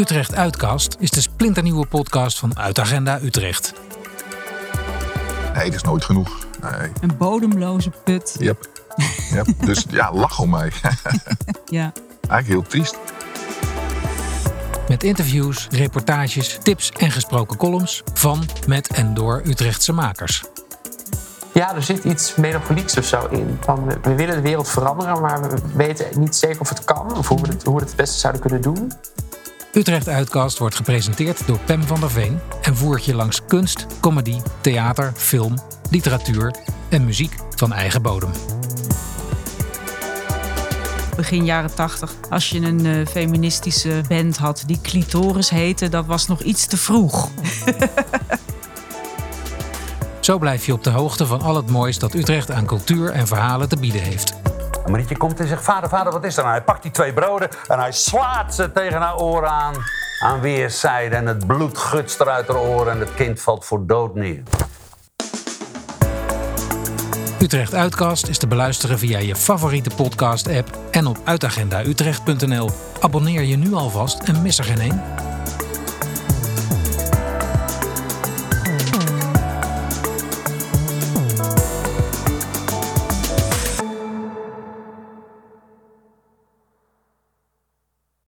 Utrecht Uitkast is de splinternieuwe podcast van Uitagenda Utrecht. Nee, dat is nooit genoeg. Nee. Een bodemloze put. Yep. Yep. Dus ja, lach om mij. Ja. Eigenlijk heel triest. Met interviews, reportages, tips en gesproken columns van, met en door Utrechtse makers. Ja, er zit iets melancholieks of zo in. Van, we- we willen de wereld veranderen, maar we weten niet zeker of het kan. Of hoe we het, hoe we het het beste zouden kunnen doen. Utrecht Uitkast wordt gepresenteerd door Pem van der Veen en voert je langs kunst, comedy, theater, film, literatuur en muziek van eigen bodem. Begin jaren tachtig. Als je een eh, feministische band had die Clitoris heette, dat was nog iets te vroeg. Zo blijf je op de hoogte van al het moois dat Utrecht aan cultuur en verhalen te bieden heeft. Marietje komt en zegt: Vader, vader, wat is er nou? Hij pakt die twee broden en hij slaat ze tegen haar oren aan. Aan weerszijden. En het bloed gutst eruit haar oren en het kind valt voor dood neer. Utrecht Uitkast is te beluisteren via je favoriete podcast-app en op uitagendautrecht.nl. Abonneer je nu alvast en mis er geen één.